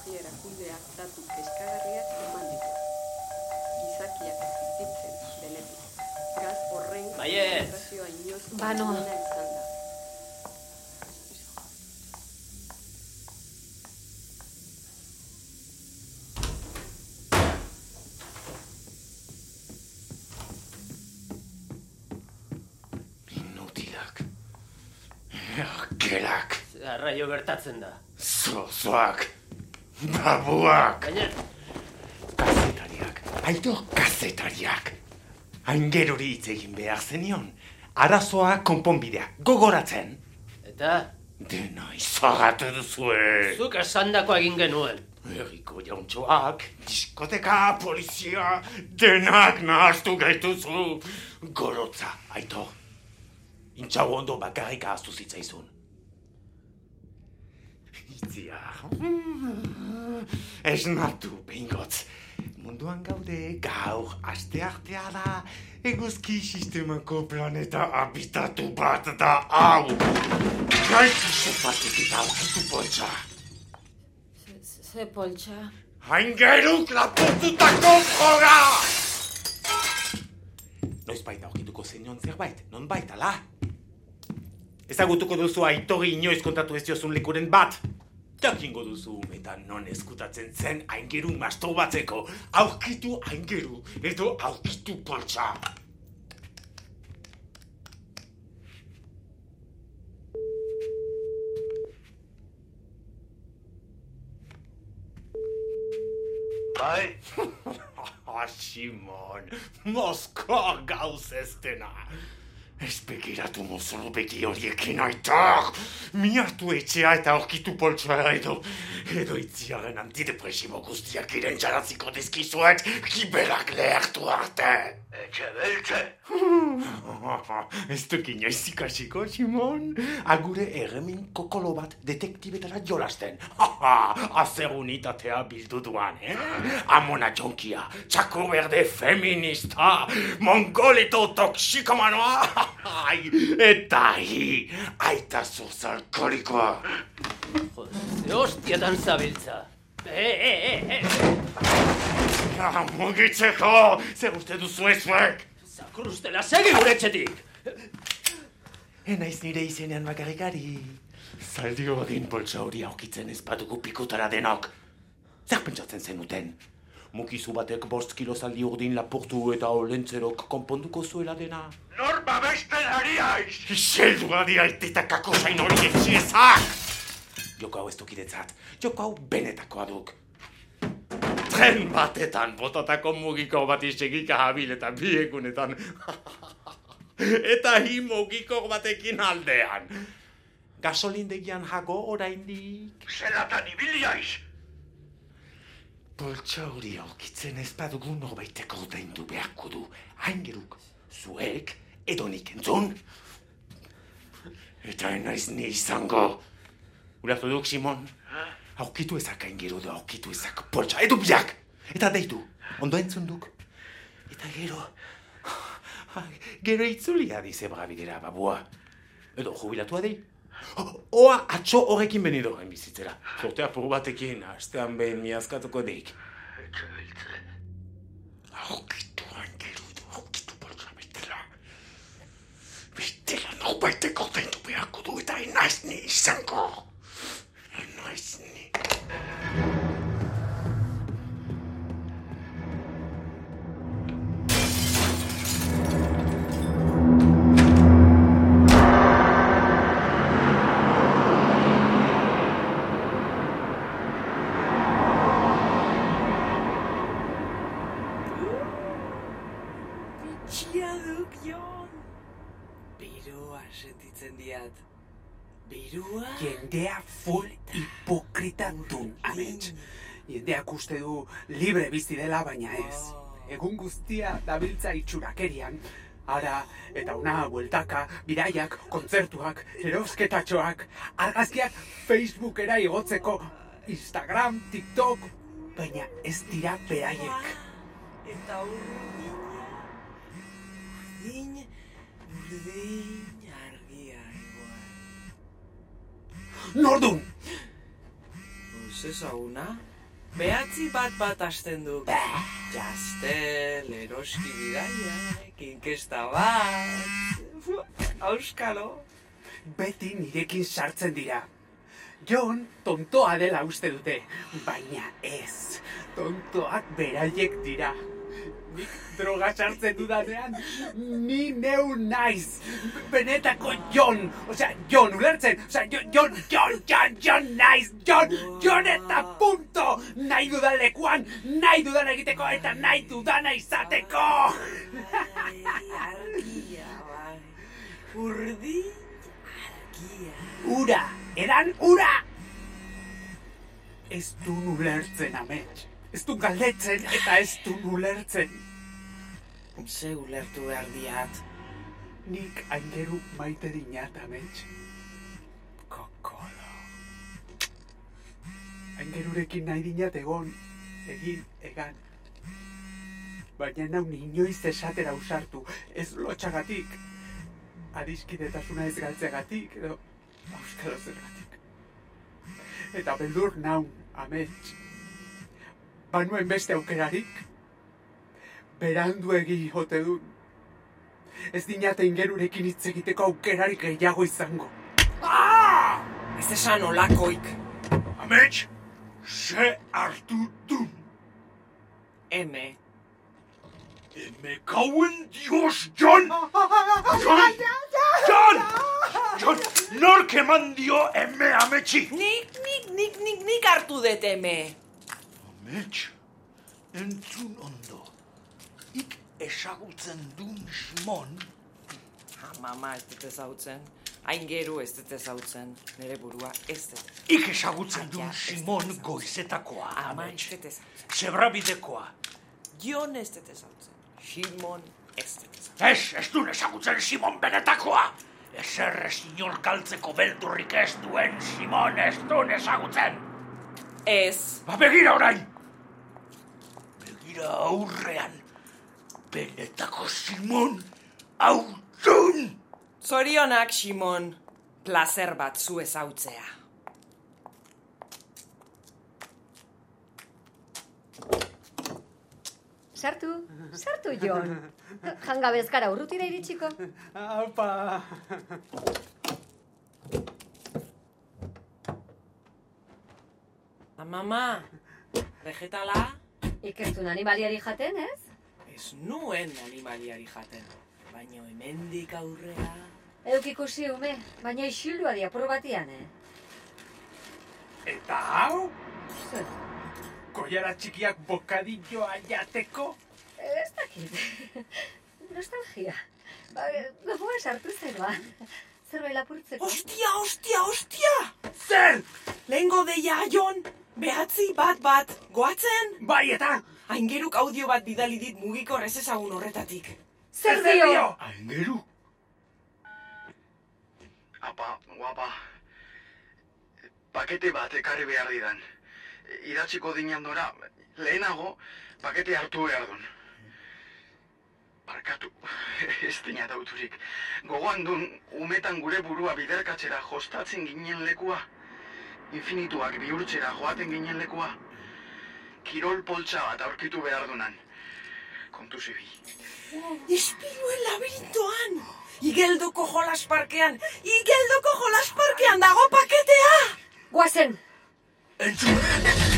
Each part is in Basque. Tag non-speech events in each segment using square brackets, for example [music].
meteorologia erakundeak datu kezkagarriak eman ditu. Gizakiak existitzen denetik. Gaz horren Baietz. kontzentrazioa inoiz Bano. izan da. Inutilak. Erkelak. Arraio gertatzen da. Zozoak. [laughs] Babuak. Baina, Kazetariak. Aito kazetariak. Aingerori hitz egin behar zenion. Arazoa konponbidea. Gogoratzen. eta Dena izagatu duzue. zuk esandakoa egin genuen. Herriko jauntxoak, diskoteka, polizia, denak nahaztu gaituzu. Gorotza, aito. Intxau ondo bakarrik ahaztu zitzaizun. Itzia. Esnatu, behingotz. Munduan gaude gaur aste artea da, eguzki sistemako planeta habitatu bat da hau. Gaitu sepatetik aurkitu poltsa. Ze poltsa. Aingeruk lapurtutako froga! Noiz baita aurkituko zenion zerbait, non baita, ala? Ezagutuko duzu aitori inoiz kontatu ez diozun lekuren bat. Jakingo duzu eta non eskutatzen zen aingeru masturbatzeko. Aurkitu aingeru edo aurkitu poltsa. Bai, [laughs] Ah, Simon, Moskor gauz ez. Ez begiratu mozoro begi horiekin aitor. Miatu etxea eta aurkitu poltsoa edo. Edo itziaren antidepresibo guztiak iren txaratziko dizkizuet, kiberak lehertu arte. etxe beltze. [laughs] Ez duk inoiz ikasiko, Simon? Agure erremin kokolo bat detektibetara jolasten. Azer unitatea bildu duan, eh? Amona jonkia, txako berde feminista, mongolito toksikomanoa, Ai, eta hi, aita zuz alkoholikoa. Jode, ze hostietan zabiltza. E, e, e, e. Ah, mugitzeko, zer uste duzu ezuek? Zakrustela, segi gure etxetik. Enaiz nire izenean bakarrikari. Zaldi hodin poltsa hori aukitzen ez badugu pikutara denok. Zer pentsatzen zenuten? Mukizu batek bost kilo zaldi urdin lapurtu eta olentzerok konponduko zuela dena. Nor babesten ari aiz. Iseldua diaitita kakosain hori etxiezak! Joko hau ez dukidetzat, joko hau benetakoa duk. Tren batetan botatako mugiko bat isegika habil eta bi egunetan. [laughs] eta hi mugiko batekin aldean. Gasolindegian jago oraindik. Zelatan ibili aiz. Poltsa hori aurkitzen ez badugu norbaiteko ordaindu beharko du. Aingeruk, zuek, edo entzun. Eta enaiz ni izango. Ulertu duk, Simon? Aurkitu ezak aingeru da aurkitu ezak poltsa, edo biak! Eta deitu, ondo entzun duk. Eta gero... [laughs] Gero itzulia dize brabidera, babua. Edo jubilatua dei. Oa atxo horrekin benido gain bizitzera. Zorte apur batekin, astean behin miazkatuko deik. Aurkitu aingeru du, aurkitu poltsa betela. Betela norbaitek ordaindu beharko du eta enaiz ni izango. Jendea full hipokrita dun, amets. Jendeak uste du libre bizi dela, baina ez. Egun guztia dabiltza itxurakerian. Ara, eta una bueltaka, bidaiak, kontzertuak, erosketatxoak, argazkiak Facebookera igotzeko, Instagram, TikTok, baina ez dira beraiek. Eta urdina, urdin, urdin Nordun! Zezaguna? Behatzi bat bat hasten du. Jastel, eroski bidaia, kinkesta bat. Auskalo. Beti nirekin sartzen dira. Jon tontoa dela uste dute, baina ez. Tontoak beraiek dira. Nik droga sartzen dudanean, ni neu naiz. Benetako Jon, osea, Jon ulertzen, osea, Jon, Jon, Jon, Jon, Jon naiz, Jon, Jon eta punto! Nahi dudan lekuan, nahi dudan egiteko eta nahi dudana izateko! Urdin, argia. Ura, edan ura! Ez du ulertzen, amets. Ez du galdetzen eta ez du ulertzen. Ze ulertu behar diat. Nik aingeru maite dinat, amets. Kokolo. Aingerurekin nahi dinat egon, egin, egan. Baina nau inoiz esatera usartu, ez lotxagatik. Adiskidetasuna ez galtzeagatik, edo auskalo zergatik. Eta beldur naun, amets. Banuen beste aukerarik, berandu egi jote dun. Ez dinate ingerurekin hitz egiteko aukerarik gehiago izango. Ez esan olakoik. Amets, ze hartu dun. Eme. Eme kauen dios, John! John! John! John, nork eman dio eme ametsi? Nik, nik, nik, nik, nik hartu dut eme. Amets, entzun ondo. Ik esagutzen dun Simon, Ha, mama ez dut ezautzen. Hain geru ez dut ezautzen. Nere burua ez dut. ik esagutzen dun ez Simon goizetakoa, Ama ez amets. dut ezautzen. Zebrabidekoa. Jon ez dut ezautzen. Simon ez dut ezautzen. Ez, ez duen ezagutzen Simon benetakoa. Ezer ez inor galtzeko beldurrik ez duen Simon ez duen ezagutzen. Ez. Ba begira orain. Begira aurrean. Benetako Simon autun. Zorionak, Simon. Plazer bat zu ezautzea. Sartu, sartu, Jon. Jangabez gara urrutira iritsiko. Aupa! Ah, mama, vegetala? Ikertun animaliari jaten, ez? Ez nuen animaliari jaten. Baina hemendik aurrea... Euk ikusi ume, baina isildua di aprobatian, eh? Eta hau? Zer, Koiara txikiak bokadilloa jateko? ez dakit. Nostalgia. Ba, gogoa sartu zeroa. Zerbait lapurtzeko. Ostia, ostia, ostia! Zer! Lehengo deia, Jon! Behatzi bat bat, goatzen? Bai eta! Aingeruk audio bat bidali dit mugiko ez ezagun horretatik. Zer dio? Aingeru! Apa, guapa. Pakete bat ekarri behar didan. Idatziko dinan dora, lehenago, pakete hartu behar dun. Barkatu, [laughs] ez dina dauturik. Gogoan dun, umetan gure burua biderkatzera jostatzen ginen lekua. Infinituak bihurtzera joaten ginen lekua. Kirol poltsa bat aurkitu behar dunan. Kontu zibi. Ispiluen labirintoan! Igeldoko jolas parkean! Igeldoko jolas parkean dago paketea! Guazen! Entzun!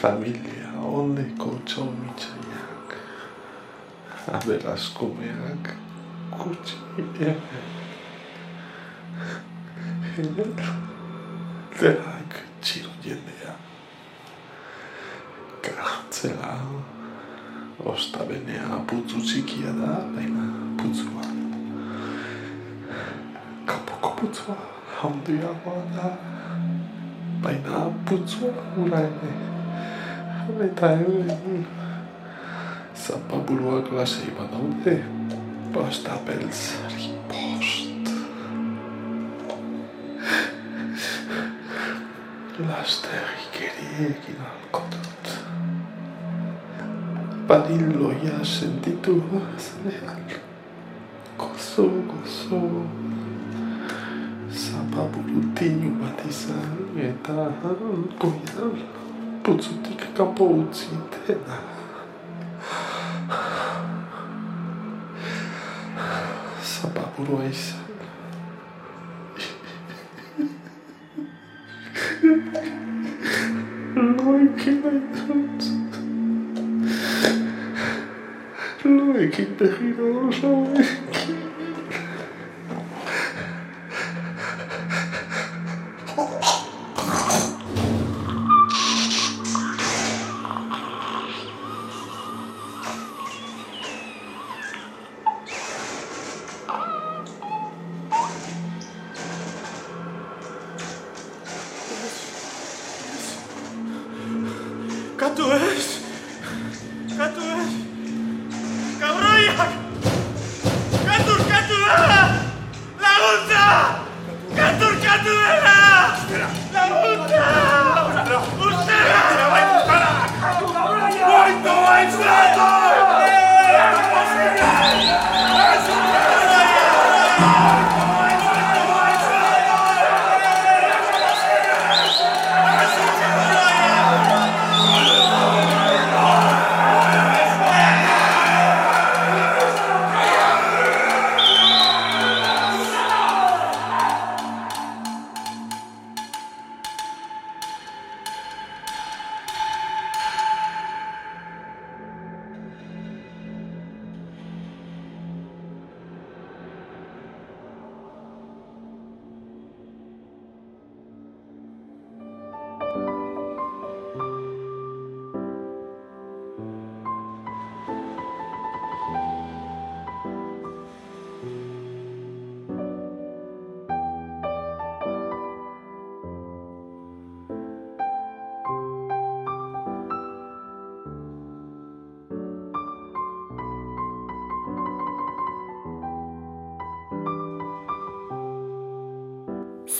Familia oneko txomitzaiak, aberazkomeak, kutsi, denak txiro jendea. Kartzela, ostabenea putzu txikia da, baina putzua. Kapoko putzua handiagoa da, baina putzua hura ere. Eta hemen zapaburuak lasei badaude, posta beltzari post. Lasterrik ere egin alko dut. Badiloia sentitu zenean. Gozo, gozo. Zapaburu tinu bat izan eta goian putzutik kanpo utzi dena. Zapaburua izan. Loekin nahi dut. Loekin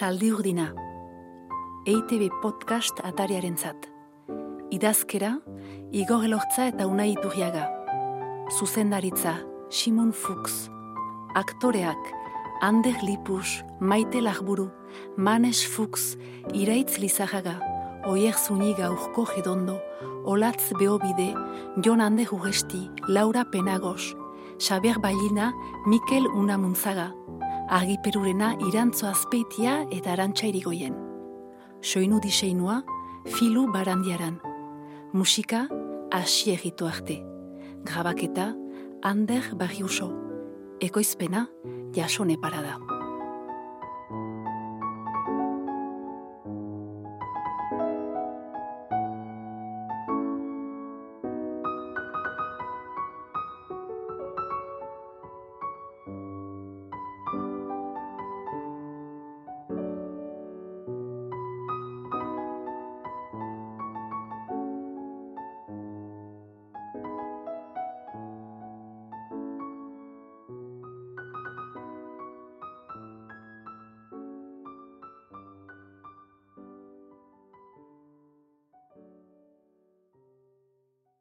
Zaldi urdina. EITB podcast atariaren zat. Idazkera, Igor Elortza eta Unai Iturriaga. Zuzendaritza, Simon Fuchs. Aktoreak, Ander Lipus, Maite Lagburu, Manes Fuchs, Iraitz Lizajaga, Oier Zuniga Urko Gedondo, Olatz Beobide, Jon Ander Urresti, Laura Penagos, Xaber Bailina, Mikel Unamuntzaga, argiperurena irantzo azpeitia eta arantxa irigoien. Soinu diseinua, filu barandiaran. Musika, hasi egitu arte. Grabaketa, Ander Barriuso. Ekoizpena, jasone parada.